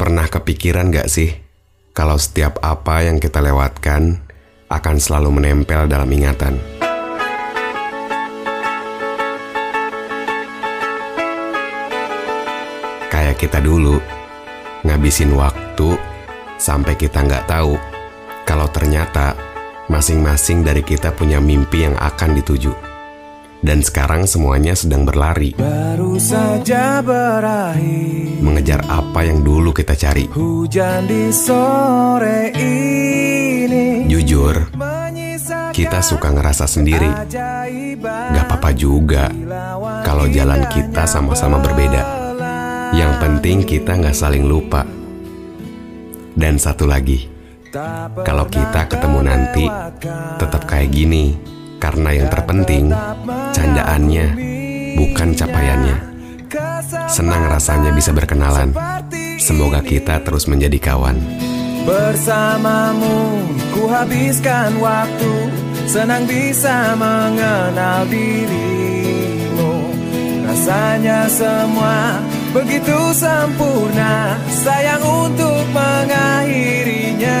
Pernah kepikiran gak sih kalau setiap apa yang kita lewatkan akan selalu menempel dalam ingatan? Kayak kita dulu, ngabisin waktu sampai kita nggak tahu kalau ternyata masing-masing dari kita punya mimpi yang akan dituju. Dan sekarang semuanya sedang berlari Baru saja berakhir mengejar apa yang dulu kita cari. Hujan di sore ini Jujur, kita suka ngerasa sendiri. Gak apa-apa juga kalau jalan kita sama-sama berbeda. Yang penting kita nggak saling lupa. Dan satu lagi, kalau kita ketemu nanti tetap kayak gini. Karena yang terpenting candaannya, bukan capaiannya. Senang rasanya bisa berkenalan. Semoga kita terus menjadi kawan. Bersamamu ku habiskan waktu Senang bisa mengenal dirimu Rasanya semua begitu sempurna Sayang untuk mengakhirinya